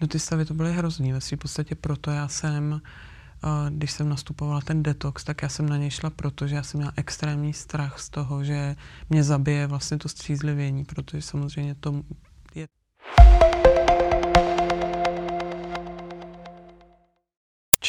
No ty stavy to byly hrozný, ve podstatě proto já jsem, když jsem nastupovala ten detox, tak já jsem na něj šla, protože já jsem měla extrémní strach z toho, že mě zabije vlastně to střízlivění, protože samozřejmě to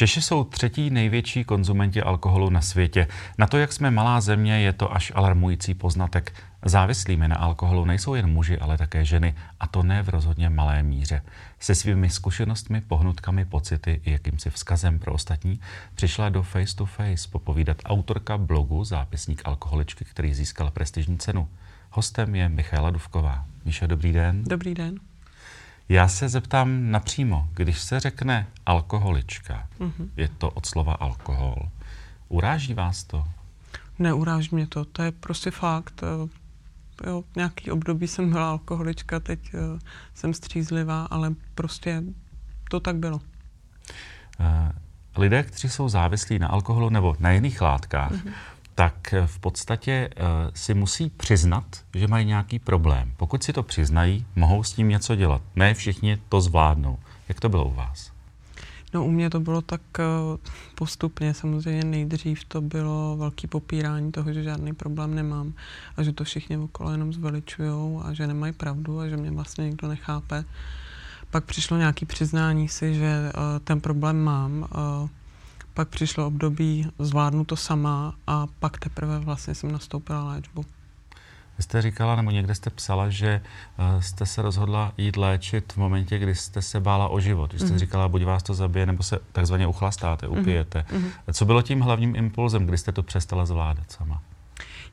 Češi jsou třetí největší konzumenti alkoholu na světě. Na to, jak jsme malá země, je to až alarmující poznatek. Závislými na alkoholu nejsou jen muži, ale také ženy, a to ne v rozhodně malé míře. Se svými zkušenostmi, pohnutkami, pocity i jakýmsi vzkazem pro ostatní přišla do Face to Face popovídat autorka blogu Zápisník alkoholičky, který získal prestižní cenu. Hostem je Michaela Duvková. Míša, dobrý den. Dobrý den. Já se zeptám napřímo, když se řekne alkoholička, mm-hmm. je to od slova alkohol, uráží vás to? Neuráží mě to, to je prostě fakt. Jo, nějaký období jsem byla alkoholička, teď uh, jsem střízlivá, ale prostě to tak bylo. Uh, lidé, kteří jsou závislí na alkoholu nebo na jiných látkách, mm-hmm tak v podstatě uh, si musí přiznat, že mají nějaký problém. Pokud si to přiznají, mohou s tím něco dělat. Ne všichni to zvládnou. Jak to bylo u vás? No u mě to bylo tak uh, postupně. Samozřejmě nejdřív to bylo velký popírání toho, že žádný problém nemám a že to všichni okolo jenom zveličujou a že nemají pravdu a že mě vlastně nikdo nechápe. Pak přišlo nějaké přiznání si, že ten problém mám. Pak přišlo období, zvládnu to sama a pak teprve vlastně jsem nastoupila léčbu. Vy jste říkala, nebo někde jste psala, že uh, jste se rozhodla jít léčit v momentě, kdy jste se bála o život. Vy jste mm-hmm. říkala, buď vás to zabije, nebo se takzvaně uchlastáte, mhm. upijete. Mm-hmm. Co bylo tím hlavním impulzem, kdy jste to přestala zvládat sama?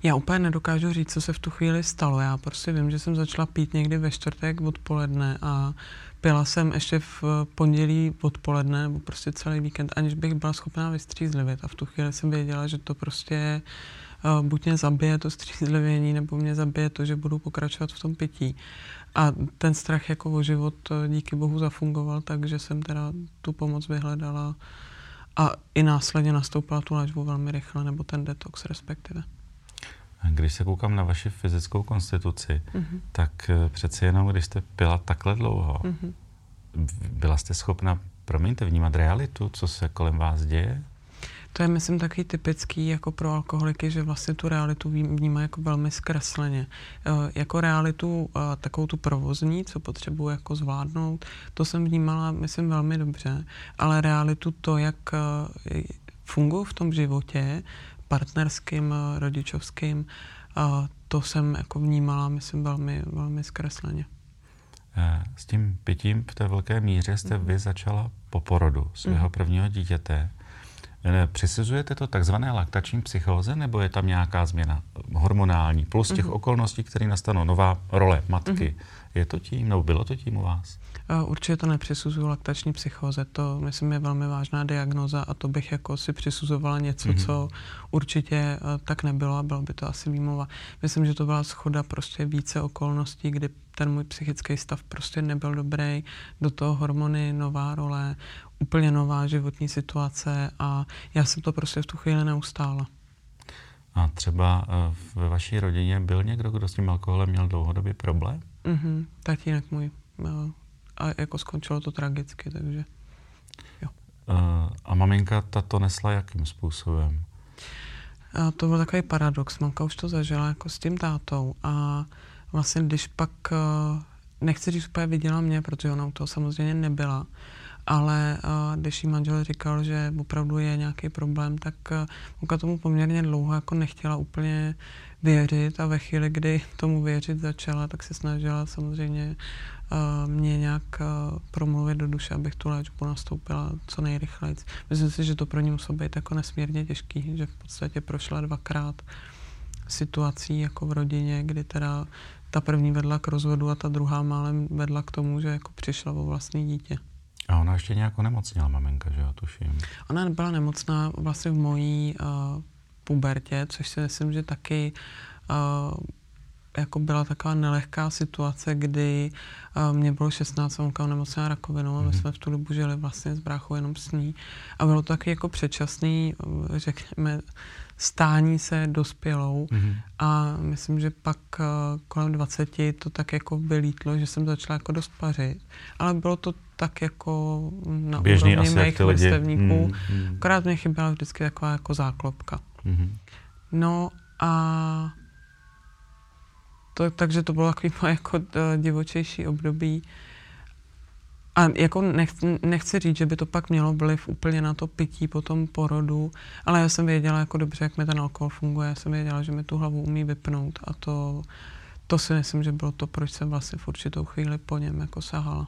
Já úplně nedokážu říct, co se v tu chvíli stalo. Já prostě vím, že jsem začala pít někdy ve čtvrtek odpoledne a pila jsem ještě v pondělí odpoledne nebo prostě celý víkend, aniž bych byla schopná vystřízlivit. A v tu chvíli jsem věděla, že to prostě uh, buď mě zabije to střízlivění, nebo mě zabije to, že budu pokračovat v tom pití. A ten strach jako o život eh, díky bohu zafungoval, takže jsem teda tu pomoc vyhledala a i následně nastoupila tu léčbu velmi rychle, nebo ten detox respektive. Když se koukám na vaši fyzickou konstituci, mm-hmm. tak eh, přeci jenom, když jste pila takhle dlouho, mm-hmm. byla jste schopna, promiňte, vnímat realitu, co se kolem vás děje? To je, myslím, taky typický jako pro alkoholiky, že vlastně tu realitu vnímá jako velmi zkresleně. E, jako realitu e, takovou tu provozní, co potřebuji jako zvládnout, to jsem vnímala, myslím, velmi dobře, ale realitu to, jak e, funguji v tom životě, partnerským, eh, rodičovským, to jsem jako vnímala, myslím, velmi, velmi zkresleně. Eh, s tím pitím v té velké míře jste vy začala po porodu svého mm. prvního dítěte. Eh, přisuzujete to takzvané laktační psychóze, nebo je tam nějaká změna hormonální, plus těch mm. okolností, které nastanou, nová role matky? Mm. Je to tím, nebo bylo to tím u vás? Určitě to nepřisuzuju laktační psychóze, to myslím je velmi vážná diagnoza a to bych jako si přisuzovala něco, mm-hmm. co určitě eh, tak nebylo a bylo by to asi výmluva. Myslím, že to byla schoda prostě více okolností, kdy ten můj psychický stav prostě nebyl dobrý, do toho hormony, nová role, úplně nová životní situace a já jsem to prostě v tu chvíli neustála. A třeba ve vaší rodině byl někdo, kdo s tím alkoholem měl dlouhodobě problém? Mhm, tatínek můj. Eh, a jako skončilo to tragicky, takže jo. Uh, a maminka ta to nesla jakým způsobem? A to byl takový paradox. Mamka už to zažila jako s tím tátou a vlastně když pak, uh, nechci říct úplně viděla mě, protože ona u toho samozřejmě nebyla, ale uh, když jí manžel říkal, že opravdu je nějaký problém, tak Muka tomu poměrně dlouho jako nechtěla úplně věřit a ve chvíli, kdy tomu věřit začala, tak se snažila samozřejmě uh, mě nějak promluvit do duše, abych tu léčbu nastoupila co nejrychleji. Myslím si, že to pro ní muselo být jako nesmírně těžký, že v podstatě prošla dvakrát situací jako v rodině, kdy teda ta první vedla k rozvodu a ta druhá málem vedla k tomu, že jako přišla o vlastní dítě. A ona ještě nějak onemocněla, maminka, že jo, tuším. Ona byla nemocná vlastně v mojí uh, pubertě, což si myslím, že taky uh, jako byla taková nelehká situace, kdy uh, mě bylo 16 a mamka onemocněla rakovinou a my mm-hmm. jsme v tu dobu žili vlastně s bráchou jenom s ní. A bylo to taky jako předčasný, řekněme, stání se dospělou mm-hmm. a myslím, že pak uh, kolem 20 to tak jako vylítlo, že jsem začala jako dost pařit, ale bylo to tak jako na Běžný úrovni asi mých vrstevníků, mm, mm. akorát mě chyběla vždycky taková jako záklopka. Mm-hmm. No a to, takže to bylo takový moje jako eh, divočejší období. A jako nechci, nechci říct, že by to pak mělo vliv úplně na to pití po tom porodu, ale já jsem věděla jako dobře, jak mi ten alkohol funguje. Já jsem věděla, že mi tu hlavu umí vypnout a to, to si myslím, že bylo to, proč jsem vlastně v určitou chvíli po něm jako sahala.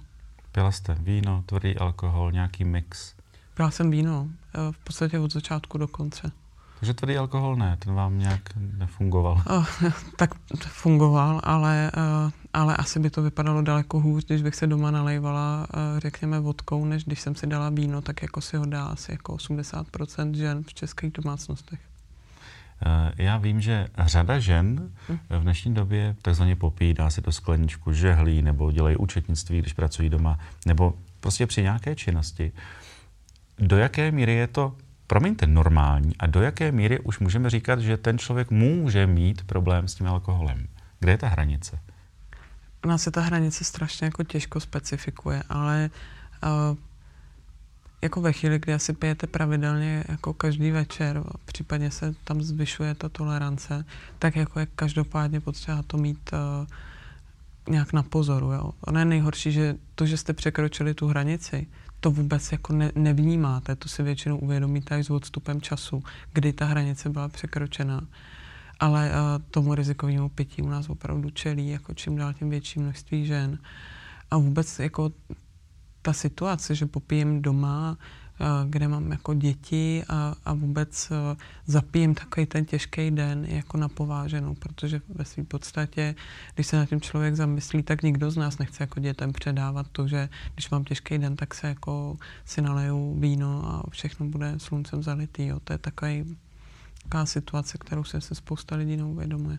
Pila jste víno, tvrdý alkohol, nějaký mix? Pila jsem víno, eh, v podstatě od začátku do konce. Takže tvrdý alkohol ne, ten vám nějak nefungoval. Oh, tak fungoval, ale, uh, ale asi by to vypadalo daleko hůř, když bych se doma nalejvala, uh, řekněme, vodkou, než když jsem si dala víno, tak jako si ho dá asi jako 80% žen v českých domácnostech. Já vím, že řada žen hm. v dnešní době takzvaně popíjí, dá si to skleničku, žehlí nebo dělají účetnictví, když pracují doma, nebo prostě při nějaké činnosti. Do jaké míry je to promiňte, normální a do jaké míry už můžeme říkat, že ten člověk může mít problém s tím alkoholem? Kde je ta hranice? Nás se ta hranice strašně jako těžko specifikuje, ale uh, jako ve chvíli, kdy asi pijete pravidelně jako každý večer, případně se tam zvyšuje ta tolerance, tak jako je každopádně potřeba to mít uh, nějak na pozoru. Jo. Ono je nejhorší, že to, že jste překročili tu hranici, to vůbec jako ne, nevnímáte, to si většinou uvědomíte až s odstupem času, kdy ta hranice byla překročena. Ale uh, tomu rizikovému pití u nás opravdu čelí jako čím dál tím větší množství žen. A vůbec jako ta situace, že popijím doma Eh, kde mám jako děti a, a vůbec eh, zapijím takový ten těžký den jako na pováženou, protože ve své podstatě, když se na tím člověk zamyslí, tak nikdo z nás nechce jako dětem předávat to, že když mám těžký den, tak se jako si naleju víno a všechno bude sluncem zalitý. Jo. To je takový, taková situace, kterou se se spousta lidí neuvědomuje.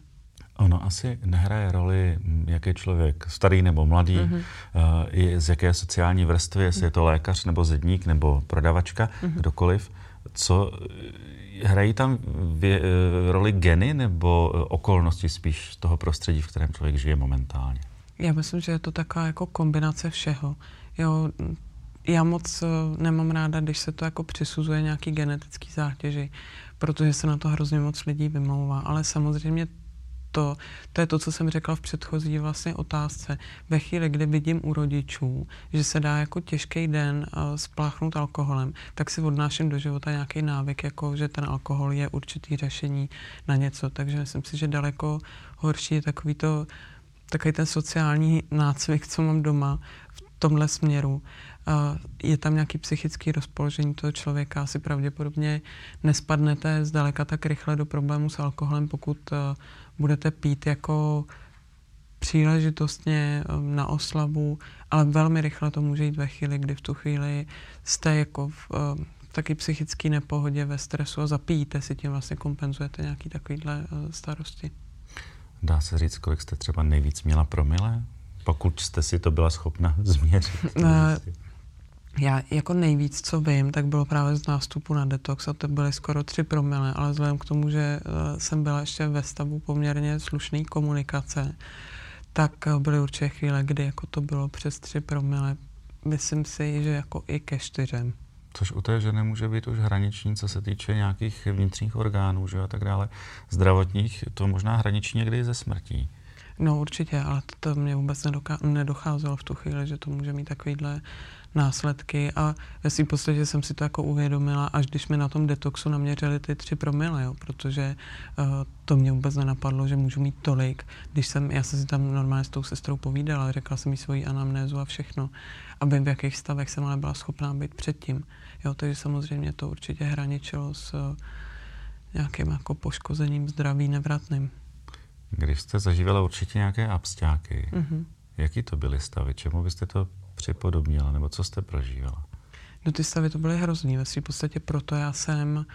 Ono asi nehraje roli, jak je člověk starý nebo mladý, mm-hmm. uh, z jaké sociální vrstvy, jestli je to lékař nebo zedník nebo prodavačka, mm-hmm. kdokoliv. Co eh, hrají tam vě, uh, roli geny nebo okolnosti spíš toho prostředí, v kterém člověk žije momentálně? Já myslím, že je to taková jako kombinace všeho. Jo, já moc nemám ráda, když se to jako přisuzuje nějaký genetický zátěži, protože se na to hrozně moc lidí vymlouvá. Ale samozřejmě to, to je to, co jsem řekla v předchozí vlastně otázce. Ve chvíli, kdy vidím u rodičů, že se dá jako těžký den uh, spláchnout alkoholem, tak si odnáším do života nějaký návyk, jako že ten alkohol je určitý řešení na něco. Takže myslím si, že daleko horší je takový to, takový ten sociální nácvik, co mám doma v tomhle směru. Uh, je tam nějaký psychický rozpoložení toho člověka, asi pravděpodobně nespadnete zdaleka tak rychle do problému s alkoholem, pokud uh, budete pít jako příležitostně um, na oslavu, ale velmi rychle to může jít ve chvíli, kdy v tu chvíli jste jako v, v taky psychické nepohodě, ve stresu a zapíjíte si tím vlastně kompenzujete nějaký takovýhle starosti. Dá se říct, kolik jste třeba nejvíc měla promile? Pokud jste si to byla schopna změřit. Já jako nejvíc, co vím, tak bylo právě z nástupu na detox a to byly skoro tři promile, ale vzhledem k tomu, že uh, jsem byla ještě ve stavu poměrně slušné komunikace, tak uh, byly určitě chvíle, kdy jako to bylo přes tři promile. Myslím si, že jako i ke čtyřem. Což u té ženy může být už hraniční, co se týče nějakých vnitřních orgánů že a tak dále. Zdravotních, to možná hraniční někdy ze smrtí. No určitě, ale to, mě vůbec nedocházelo v tu chvíli, že to může mít takovýhle následky a ve svým podstatě jsem si to jako uvědomila, až když mi na tom detoxu naměřili ty tři promile, jo, protože uh, to mě vůbec nenapadlo, že můžu mít tolik. Když jsem, já jsem si tam normálně s tou sestrou povídala, řekla jsem jí svoji anamnézu a všechno a vím, v jakých stavech jsem ale byla schopná být předtím. Jo, takže samozřejmě to určitě hraničilo s uh, nějakým jako poškozením zdraví nevratným. Když jste zažívala určitě nějaké absťáky, mm-hmm. jaký to byly stavy? Čemu byste to připodobnila, nebo co jste prožívala? No ty stavy to byly hrozný, ve v podstatě proto já jsem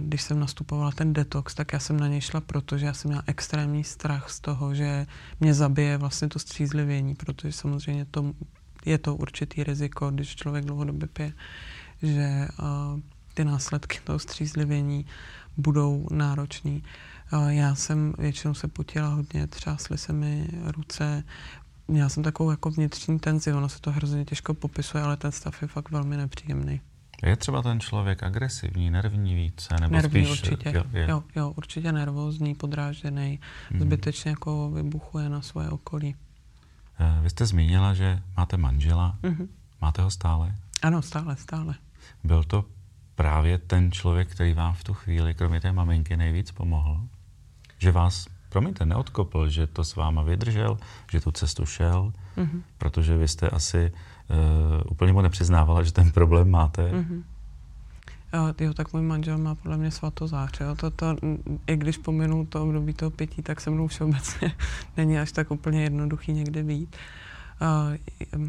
když jsem nastupovala ten detox, tak já jsem na něj šla, protože já jsem měla extrémní strach z toho, že mě zabije vlastně to střízlivění, protože samozřejmě to, je to určitý riziko, když člověk dlouhodobě pije, že ty následky toho střízlivění budou náročný. Já jsem většinou se potila hodně, třásly se mi ruce, měla jsem takovou jako vnitřní tenzi, ono se to hrozně těžko popisuje, ale ten stav je fakt velmi nepříjemný. Je třeba ten člověk agresivní, nervní více, nebo nervní spíš... určitě, jo, je. jo, jo, určitě nervózní, podrážděný, hmm. zbytečně jako vybuchuje na svoje okolí. Eh, vy jste zmínila, že máte manžela, mm-hmm. máte ho stále? Ano, stále, stále. Byl to právě ten člověk, který vám v tu chvíli, kromě té maminky, nejvíc pomohl? Že vás, promiňte, neodkopl, že to s váma vydržel, že tu cestu šel, mm-hmm. protože vy jste asi uh, úplně mu nepřiznávala, že ten problém máte. Mm-hmm. Jo, tak můj manžel má podle mě svatozář. Jo. To, to, I když pominu to období toho pětí, tak se mnou všeobecně není až tak úplně jednoduchý někde být. Uh,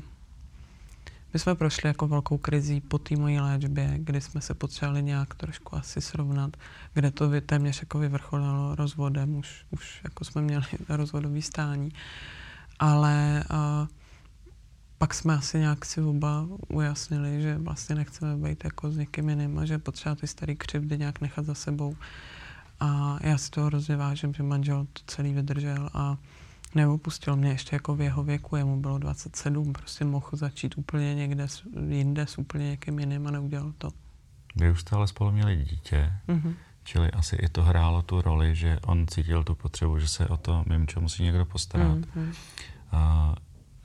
my jsme prošli jako velkou krizí po té mojí léčbě, kdy jsme se potřebovali nějak trošku asi srovnat, kde to téměř jako vyvrcholilo rozvodem, už, už jako jsme měli rozvodový stání. Ale pak jsme asi nějak si oba ujasnili, že vlastně nechceme být jako s někým jiným a že potřeba ty staré křivdy nějak nechat za sebou. A já si to hrozně vážím, že manžel to celý vydržel a neopustil mě ještě jako v jeho věku, jemu bylo 27, prostě mohl začít úplně někde jinde s úplně někým jiným a neudělal to. Vy už jste ale spolu měli dítě, mm-hmm. čili asi i to hrálo tu roli, že on cítil tu potřebu, že se o to mimčo musí někdo postarat. Mm-hmm. A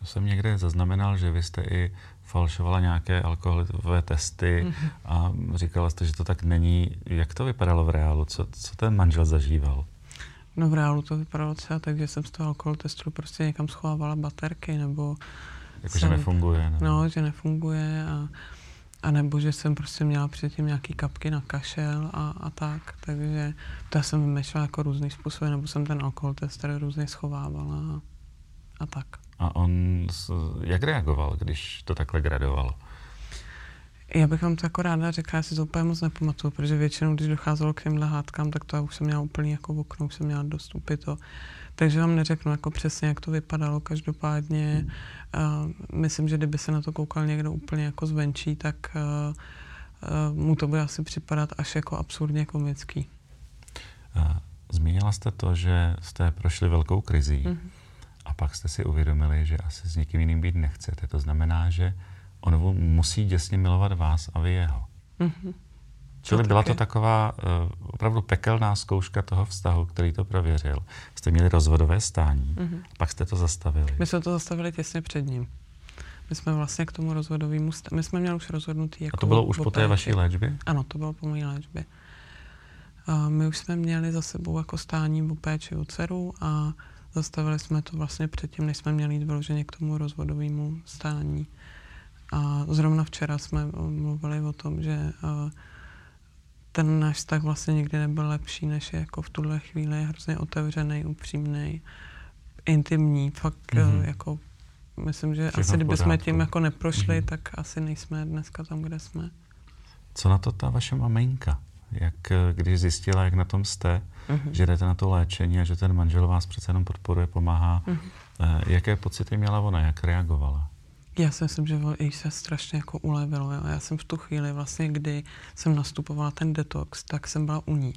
jsem někde zaznamenal, že vy jste i falšovala nějaké alkoholové testy mm-hmm. a říkala jste, že to tak není. Jak to vypadalo v reálu? Co, co ten manžel zažíval? No v reálu to vypadalo třeba tak, že jsem z toho alkohol testu prostě někam schovávala baterky, nebo... Jako, jsem, že nefunguje. Ne? No, že nefunguje a, a nebo že jsem prostě měla předtím nějaký kapky na kašel a, a tak, takže to já jsem vymýšlela jako různý způsoby, nebo jsem ten alkohol tester různě schovávala a, a tak. A on jak reagoval, když to takhle gradovalo? Já bych vám to jako ráda řekla, já si to úplně moc nepamatuju, protože většinou, když docházelo k těmhle hádkám, tak to já už jsem měla úplně jako v oknu, už jsem měla dostupy to. Takže vám neřeknu jako přesně, jak to vypadalo. Každopádně uh, myslím, že kdyby se na to koukal někdo úplně jako zvenčí, tak uh, uh, mu to bude asi připadat až jako absurdně komický. Zmínila jste to, že jste prošli velkou krizí mm-hmm. a pak jste si uvědomili, že asi s někým jiným být nechcete. To znamená, že on musí děsně milovat vás a vy jeho. Mm-hmm. Čili byla to taková uh, opravdu pekelná zkouška toho vztahu, který to prověřil. Jste měli rozvodové stání, mm-hmm. pak jste to zastavili. My jsme to zastavili těsně před ním. My jsme vlastně k tomu rozvodovému stání, my jsme měli už rozhodnutý jako A to bylo už po té vaší léčbě? Ano, to bylo po mojí léčbě. A my už jsme měli za sebou jako stání o péči o dceru a zastavili jsme to vlastně předtím, než jsme měli jít vyloženě k tomu rozvodovému stání. A zrovna včera jsme mluvili o tom, že ten náš vztah vlastně nikdy nebyl lepší, než je jako v tuhle chvíli je hrozně otevřený, upřímný, intimní, fakt mm-hmm. jako myslím, že Všechno asi kdyby jsme tím jako neprošli, mm-hmm. tak asi nejsme dneska tam, kde jsme. Co na to ta vaše maminka? Jak, když zjistila, jak na tom jste, mm-hmm. že jdete na to léčení a že ten manžel vás přece jenom podporuje, pomáhá, mm-hmm. jaké pocity měla ona, jak reagovala? Já si myslím, že jí se strašně jako ulevilo. Jo. Já jsem v tu chvíli vlastně, kdy jsem nastupovala ten detox, tak jsem byla u ní.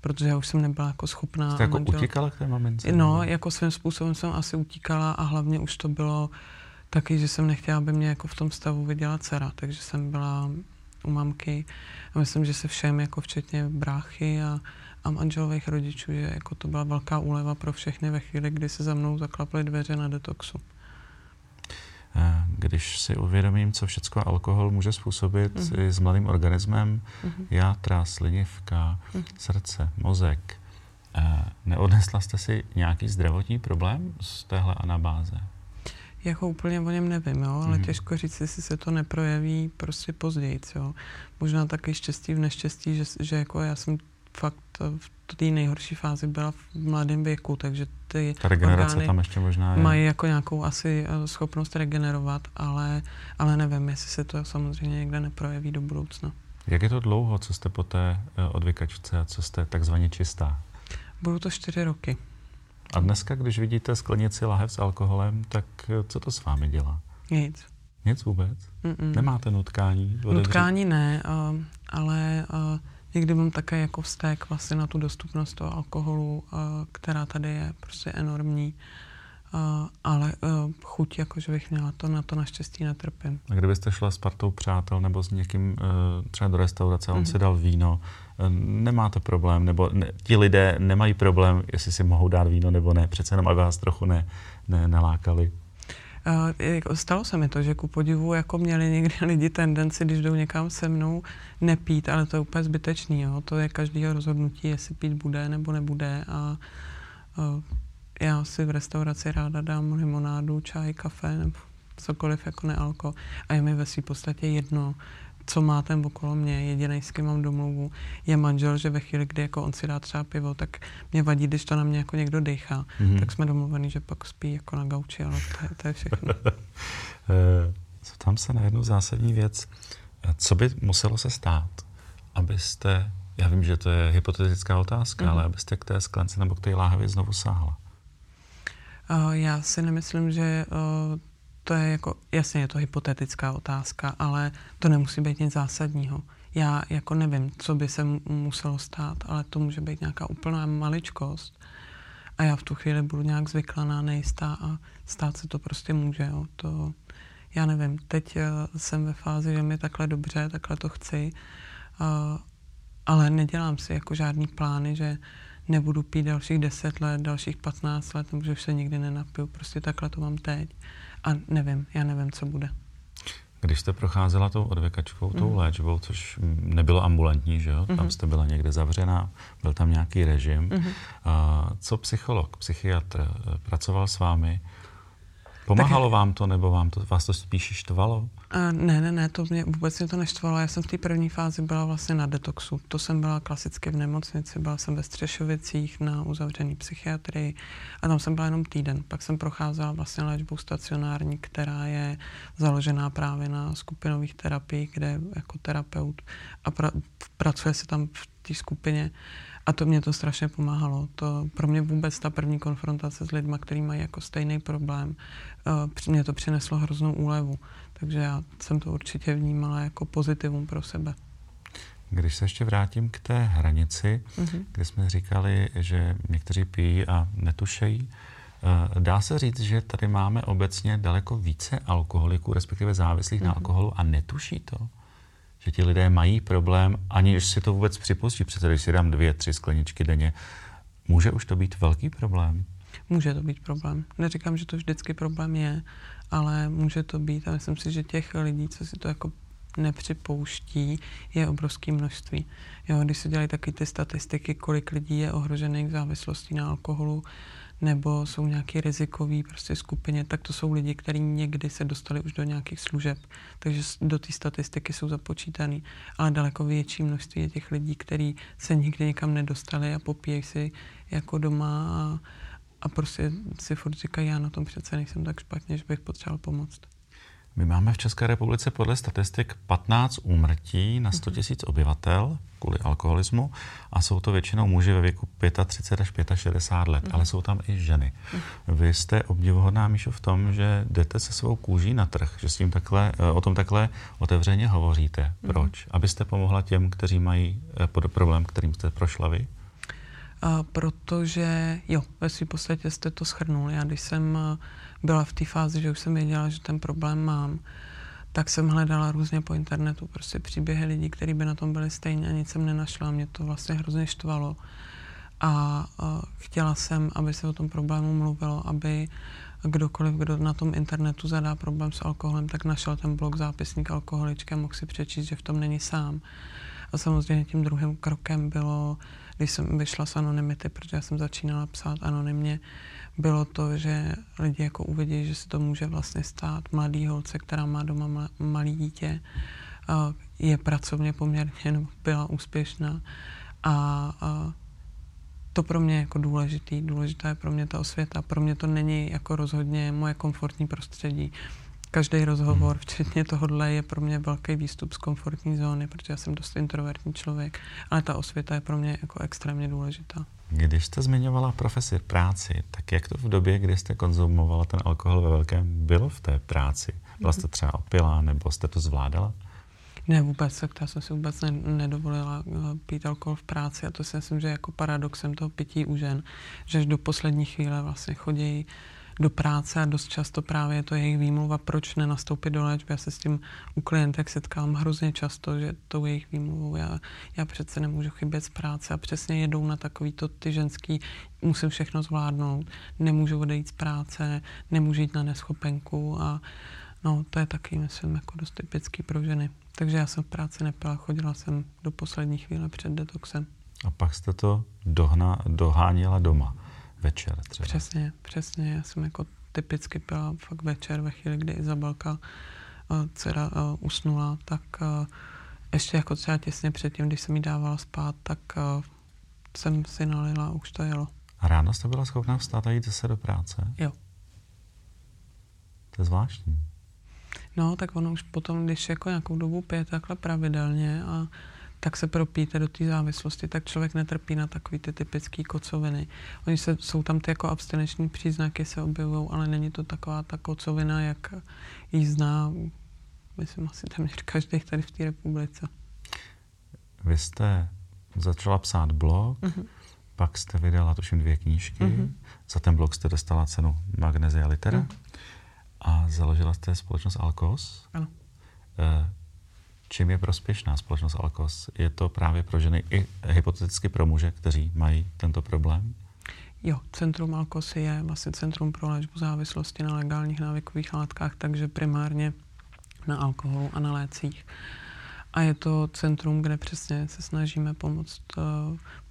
Protože já už jsem nebyla jako schopná. Jste jako manžel... utíkala k té mamince? No, jako svým způsobem jsem asi utíkala a hlavně už to bylo taky, že jsem nechtěla, aby mě jako v tom stavu viděla dcera, takže jsem byla u mamky a myslím, že se všem, jako včetně bráchy a, a manželových rodičů, že jako to byla velká úleva pro všechny ve chvíli, kdy se za mnou zaklaply dveře na detoxu. Když si uvědomím, co všechno alkohol může způsobit mm-hmm. i s mladým organismem, mm-hmm. játra, slinivka, mm-hmm. srdce, mozek, neodnesla jste si nějaký zdravotní problém z téhle anabáze? Jako úplně o něm nevím, jo, ale mm-hmm. těžko říct, jestli se to neprojeví prostě později. Jo. Možná taky štěstí v neštěstí, že, že jako já jsem fakt v té nejhorší fázi byla v mladém věku, takže ty Ta regenerace tam ještě možná je. mají jako nějakou asi eh, schopnost regenerovat, ale, ale nevím, jestli se to samozřejmě někde neprojeví do budoucna. Jak je to dlouho, co jste po té eh, odvykačce a co jste takzvaně čistá? Budou to čtyři roky. A dneska, když vidíte sklenici lahev s alkoholem, tak eh, co to s vámi dělá? Nic. Nic vůbec? Mm-mm. Nemáte nutkání? Nutkání ne, ale někdy mám také jako vztek vlastně na tu dostupnost toho alkoholu, uh, která tady je prostě enormní. Uh, ale uh, chuť, jako že bych měla to, na to naštěstí netrpím. A kdybyste šla s partou přátel nebo s někým uh, třeba do restaurace a on mm-hmm. si dal víno, uh, nemáte problém, nebo ne, ti lidé nemají problém, jestli si mohou dát víno nebo ne, přece jenom aby vás trochu ne, ne, nalákali. Uh, stalo se mi to, že ku podivu jako měli někdy lidi tendenci, když jdou někam se mnou, nepít, ale to je úplně zbytečný. Jo? To je každého rozhodnutí, jestli pít bude nebo nebude. A uh, já si v restauraci ráda dám limonádu, čaj, kafe nebo cokoliv jako nealko a je mi ve svým podstatě jedno, co má ten okolo mě, jediný, s kým mám domluvu, je manžel, že ve chvíli, kdy jako on si dá třeba pivo, tak mě vadí, když to na mě jako někdo dechá. Mm-hmm. Tak jsme domluveni, že pak spí jako na gauči, ale to je, to je všechno. Tam se na jednu zásadní věc. Co by muselo se stát, abyste, já vím, že to je hypotetická otázka, mm-hmm. ale abyste k té sklence nebo k té láhvi znovu sáhla? Uh, já si nemyslím, že to je jako, jasně je to hypotetická otázka, ale to nemusí být nic zásadního. Já jako nevím, co by se muselo stát, ale to může být nějaká úplná maličkost a já v tu chvíli budu nějak zvyklaná, nejistá a stát se to prostě může. Jo. To, já nevím, teď uh, jsem ve fázi, že mi takhle dobře, takhle to chci, uh, ale nedělám si jako žádný plány, že nebudu pít dalších 10 let, dalších 15 let, nebo že už se nikdy nenapiju. Prostě takhle to mám teď. A nevím, já nevím, co bude. Když jste procházela tou odvěkačkou, tou mm. léčbou, což nebylo ambulantní, že jo? Mm. Tam mhm. jste byla někde zavřená, byl tam nějaký režim. Mm. A co psycholog, psychiatr pracoval s vámi? Pomáhalo tak, vám to, nebo vám to, vás to spíš štvalo? Uh, ne, ne, ne, to mě vůbec mě to neštvalo. Já jsem v té první fázi byla vlastně na detoxu. To jsem byla klasicky v nemocnici, byla jsem ve Střešovicích na uzavřený psychiatrii a tam jsem byla jenom týden. Pak jsem procházela vlastně léčbou stacionární, která je založená právě na skupinových terapiích, kde jako terapeut a pra, pracuje se tam v té skupině a to mě to strašně pomáhalo. To pro mě vůbec ta první konfrontace s lidmi, kteří mají jako stejný problém, uh, mě to přineslo hroznou úlevu. Takže já jsem to určitě vnímala jako pozitivum pro sebe. Když se ještě vrátím k té hranici, mm-hmm. kde jsme říkali, že někteří pijí a netušejí, eh, Dá se říct, že tady máme obecně daleko více alkoholiků, respektive závislých mm-hmm. na mhm. alkoholu a netuší to? Že ti lidé mají problém, aniž si to vůbec připustí. Přece když si dám dvě, tři skleničky denně, může už to být velký problém? Může to být problém. Neříkám, že to vždycky problém je, ale může to být a myslím si, že těch lidí, co si to jako nepřipouští, je obrovské množství. Jo, když se dělají taky ty statistiky, kolik lidí je ohrožených závislostí na alkoholu, nebo jsou nějaké rizikové prostě skupině, tak to jsou lidi, kteří někdy se dostali už do nějakých služeb, takže do té statistiky jsou započítaný. Ale daleko větší množství je těch lidí, kteří se nikdy někam nedostali a popíjejí si jako doma a, a prostě si furt říkají, já na tom přece nejsem tak špatně, že bych potřeboval pomoct. My máme v České republice podle statistik 15 úmrtí na 100 000 obyvatel kvůli alkoholismu a jsou to většinou muži ve věku 35 až 65 let, ale jsou tam i ženy. Vy jste obdivuhodná, Míšo, v tom, že jdete se svou kůží na trh, že s tím takhle, eh, o tom takhle otevřeně hovoříte. Proč? Abyste pomohla těm, kteří mají eh, problém, kterým jste prošla vy? A protože, jo, ve svým podstatě jste to schrnul. Já když jsem eh, byla v té fázi, že už jsem věděla, že ten problém mám, tak jsem hledala různě po internetu prostě příběhy lidí, kteří by na tom byli stejně a nic jsem nenašla. Mě to vlastně hrozně štvalo. A, a chtěla jsem, aby se o tom problému mluvilo, aby kdokoliv, kdo na tom internetu zadá problém s alkoholem, tak našel ten blog zápisník alkoholičky a mohl si přečíst, že v tom není sám. A samozřejmě tím druhým krokem bylo, když jsem vyšla z anonymity, protože já jsem začínala psát anonymně, bylo to, že lidi jako uvidí, že se to může vlastně stát mladý holce, která má doma malý dítě, je pracovně poměrně, no, byla úspěšná a, a to pro mě je jako důležitý. Důležitá je pro mě ta osvěta. Pro mě to není jako rozhodně moje komfortní prostředí. Každý rozhovor, hmm. včetně tohohle, je pro mě velký výstup z komfortní zóny, protože já jsem dost introvertní člověk, ale ta osvěta je pro mě jako extrémně důležitá. Když jste zmiňovala profesi, práci, tak jak to v době, kdy jste konzumovala ten alkohol ve velkém, bylo v té práci? Byla jste třeba opilá, nebo jste to zvládala? Ne, vůbec, tak já jsem si vůbec ne, nedovolila uh, pít alkohol v práci a to si myslím, že jako paradoxem toho pití u žen, že až do poslední chvíle vlastně chodí do práce a dost často právě je to jejich výmluva, proč nenastoupit do léčby. Já se s tím u klientek setkám hrozně často, že to jejich výmluvou já, já přece nemůžu chybět z práce a přesně jedou na takový to ty ženský, musím všechno zvládnout, nemůžu odejít z práce, nemůžu jít na neschopenku a no to je taky, myslím, jako dost typický pro ženy. Takže já jsem v práci nepila, chodila jsem do poslední chvíle před detoxem. A pak jste to dohna, doháněla doma večer třeba. Přesně, přesně. Já jsem jako typicky pila fakt večer ve chvíli, kdy Izabelka, uh, dcera, uh, usnula, tak uh, ještě jako třeba těsně předtím, když jsem jí dávala spát, tak uh, jsem si nalila a už to jelo. A ráno jste byla schopná vstát a jít se do práce? Jo. To je zvláštní. No, tak ono už potom, když jako nějakou dobu pije takhle pravidelně a tak se propíte do té závislosti, tak člověk netrpí na takový ty typické kocoviny. Oni se, jsou tam ty jako abstinenční příznaky se objevují, ale není to taková ta kocovina, jak ji zná, myslím, asi téměř každý tady v té republice. Vy jste začala psát blog, uh-huh. pak jste vydala tuším dvě knížky, uh-huh. za ten blog jste dostala cenu Magnesia Litera uh-huh. a založila jste společnost Alkos. Ano. E, čím je prospěšná společnost Alkos? Je to právě pro ženy i hypoteticky pro muže, kteří mají tento problém? Jo, Centrum Alkos je vlastně Centrum pro léčbu závislosti na legálních návykových látkách, takže primárně na alkoholu a na lécích. A je to centrum, kde přesně se snažíme pomoct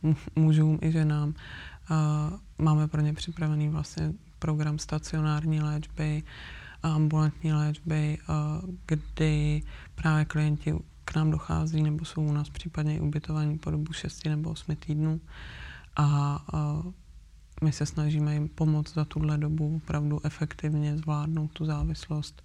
uh, mužům i ženám. Uh, máme pro ně připravený vlastně program stacionární léčby, a ambulantní léčby, uh, kdy právě klienti k nám dochází nebo jsou u nás případně ubytovaní po dobu 6 nebo 8 týdnů. A, a my se snažíme jim pomoct za tuhle dobu opravdu efektivně zvládnout tu závislost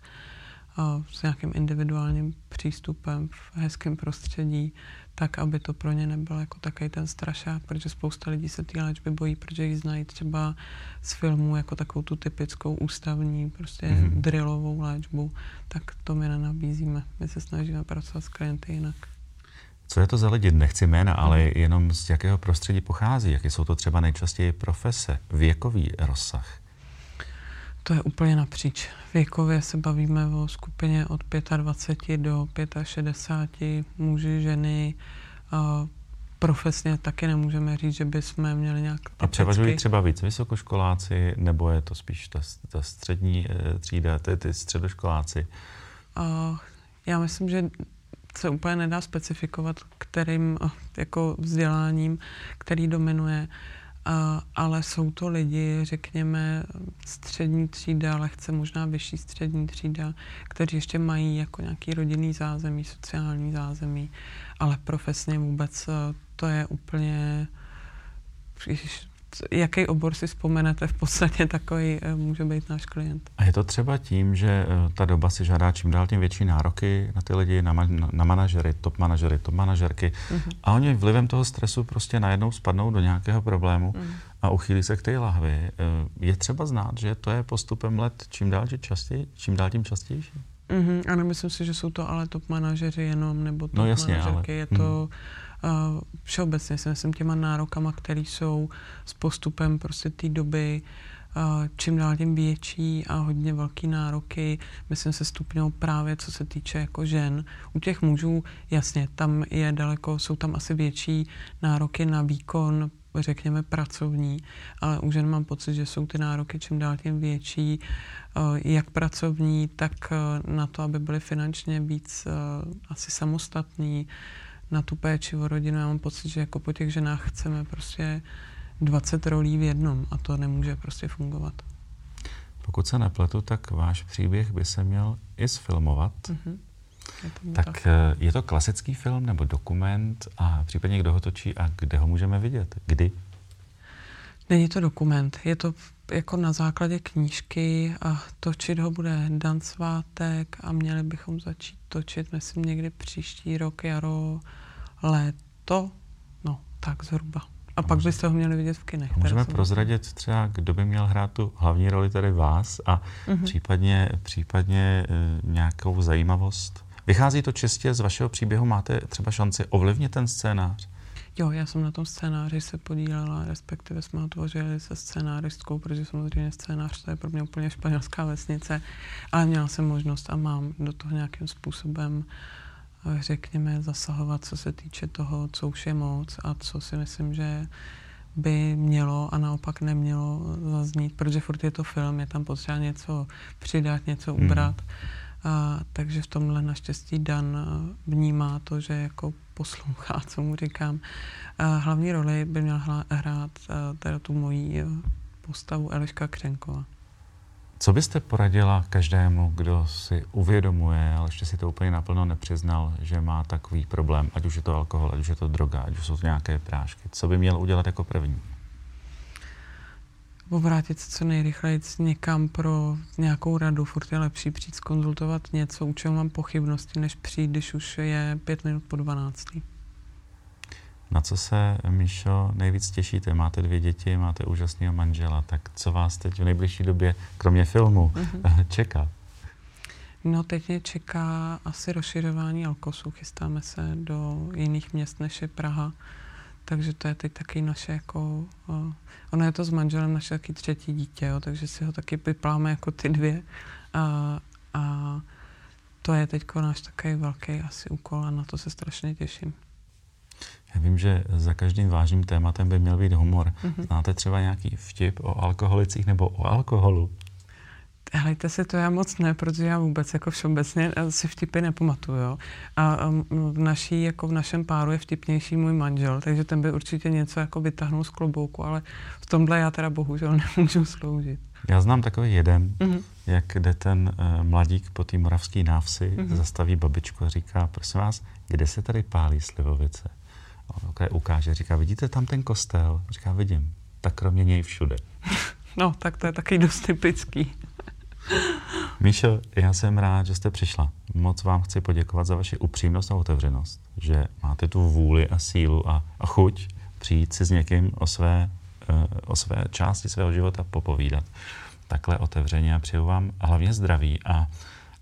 a s nějakým individuálním přístupem v hezkém prostředí, tak, aby to pro ně nebyl jako takový ten strašák, protože spousta lidí se té léčby bojí, protože ji znají třeba z filmu jako takovou tu typickou ústavní, prostě mm-hmm. drillovou léčbu, tak to my nenabízíme. My se snažíme pracovat s klienty jinak. Co je to za lidi? Nechci jména, ale mhm. jenom z jakého prostředí pochází? Jaké jsou to třeba nejčastěji profese, věkový rozsah? To je úplně napříč. Věkově se bavíme o skupině od 25 do 65, muži, ženy. A profesně taky nemůžeme říct, že bychom měli nějak typicky. A převažují třeba víc vysokoškoláci, nebo je to spíš ta, ta střední eh, třída, ty, ty středoškoláci? A já myslím, že se úplně nedá specifikovat, kterým eh, jako vzděláním, který dominuje. A, ale jsou to lidi, řekněme, střední třída, lehce možná vyšší střední třída, kteří ještě mají jako nějaký rodinný zázemí, sociální zázemí, ale profesně vůbec eh, to je úplně, jaký obor si vzpomenete, v podstatě takový eh, může být náš klient. A je to třeba tím, že eh, ta doba si žádá čím dál tím větší nároky na ty lidi, na, ma- na manažery, top manažery, top manažerky mm-hmm. a oni vlivem toho stresu prostě najednou spadnou do nějakého problému mm. a uchýlí se k té lahvi. Eh, je třeba znát, že to je postupem let čím dál tím častěji, čím dál tím častější? Mm-hmm, a nemyslím si, že jsou to ale top manažeři jenom, nebo top no jasně, manažerky. Ale... Je to mm všeobecně si myslím těma nárokama, které jsou s postupem prostě té doby čím dál tím větší a hodně velký nároky, myslím se stupňou právě co se týče jako žen. U těch mužů, jasně, tam je daleko, jsou tam asi větší nároky na výkon, řekněme, pracovní, ale u žen mám pocit, že jsou ty nároky čím dál tím větší, jak pracovní, tak na to, aby byly finančně víc asi samostatní, na tu péči o rodinu. Já mám pocit, že jako po těch ženách chceme prostě 20 rolí v jednom a to nemůže prostě fungovat. Pokud se nepletu, tak váš příběh by se měl i sfilmovat. Mm-hmm. Je to tak, tak eh, je to klasický film nebo dokument a případně kdo ho točí a kde ho můžeme vidět? Kdy? Není to dokument, je to jako na základě knížky a točit ho bude Dan Svátek a měli bychom začít točit, myslím, někdy příští rok, jaro, léto, no, tak zhruba. A pak byste ho měli vidět v kinech. Můžeme prozradit třeba, kdo by měl hrát tu hlavní roli tady vás a mm-hmm. případně, případně e, nějakou zajímavost? Vychází to čistě z vašeho příběhu? Máte třeba šanci ovlivnit ten scénář? Jo, já jsem na tom scénáři se podílela, respektive jsme ho tvořili se scénáristkou, protože samozřejmě scénář to je pro mě úplně španělská vesnice, ale měla jsem možnost a mám do toho nějakým způsobem eh, řekněme, zasahovat, co se týče toho, co už je moc a co si myslím, že by mělo a naopak nemělo zaznít, protože furt je to film, je tam potřeba něco přidat, něco hmm. ubrat. Hmm. A, takže v tomhle naštěstí Dan eh, vnímá to, že jako poslouchá, co mu říkám. A hlavní roli by měla hrát eh, teda tu moji eh, postavu Eliška Křenkova. Co byste poradila každému, kdo si uvědomuje, ale ještě si to úplně naplno nepřiznal, že má takový problém, ať už je to alkohol, ať už je to droga, ať už jsou to nějaké prášky. Co by měl udělat jako první? Obrátit se co nejrychleji někam pro nějakou radu. Furt je lepší přijít skonzultovat něco, u čeho mám pochybnosti, než přijít, když už je pět minut po dvanáctý. Na co se, Míšo, nejvíc těšíte? Máte dvě děti, máte úžasného manžela, tak co vás teď v nejbližší době, kromě filmu, mm-hmm. čeká? No teď mě čeká asi rozšiřování Alkosu. Chystáme se do jiných měst, než je Praha. Takže to je teď taky naše jako, uh, ono je to s manželem naše taky třetí dítě, jo, takže si ho taky vypláme jako ty dvě. A, a to je teď náš takový velký asi úkol a na to se strašně těším. Já vím, že za každým vážným tématem by měl být humor. Mm-hmm. Znáte třeba nějaký vtip o alkoholicích nebo o alkoholu? Helejte si, to já moc ne, protože já vůbec jako všeobecně eh, si vtipy nepamatuju. Jo? A um, v naší, jako v našem páru je vtipnější můj manžel, takže ten by určitě něco jako vytáhnul z klobouku, ale v tomhle já teda bohužel nemůžu sloužit. Já znám takový jeden, mm-hmm. jak jde ten uh, mladík po té moravské návsi, mm-hmm. zastaví babičku a říká, prosím vás, kde se tady pálí slivovice? On ukáže, říká, vidíte tam ten kostel? Říká, vidím. Tak kromě něj všude. No, tak to je taky dost typický. Míšo, já jsem rád, že jste přišla. Moc vám chci poděkovat za vaši upřímnost a otevřenost, že máte tu vůli a sílu a, a chuť přijít si s někým o své, uh, o své části svého života popovídat. Takhle otevřeně a přeju vám hlavně zdraví a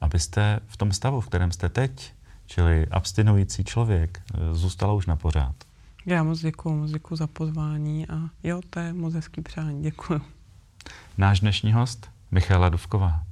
abyste v tom stavu, v kterém jste teď, čili abstinující člověk, uh, zůstala už na pořád. Já moc děkuji, moc děkuji za pozvání a jo, to je moc hezký přání. Děkuji. Náš dnešní host Michaela Duvková.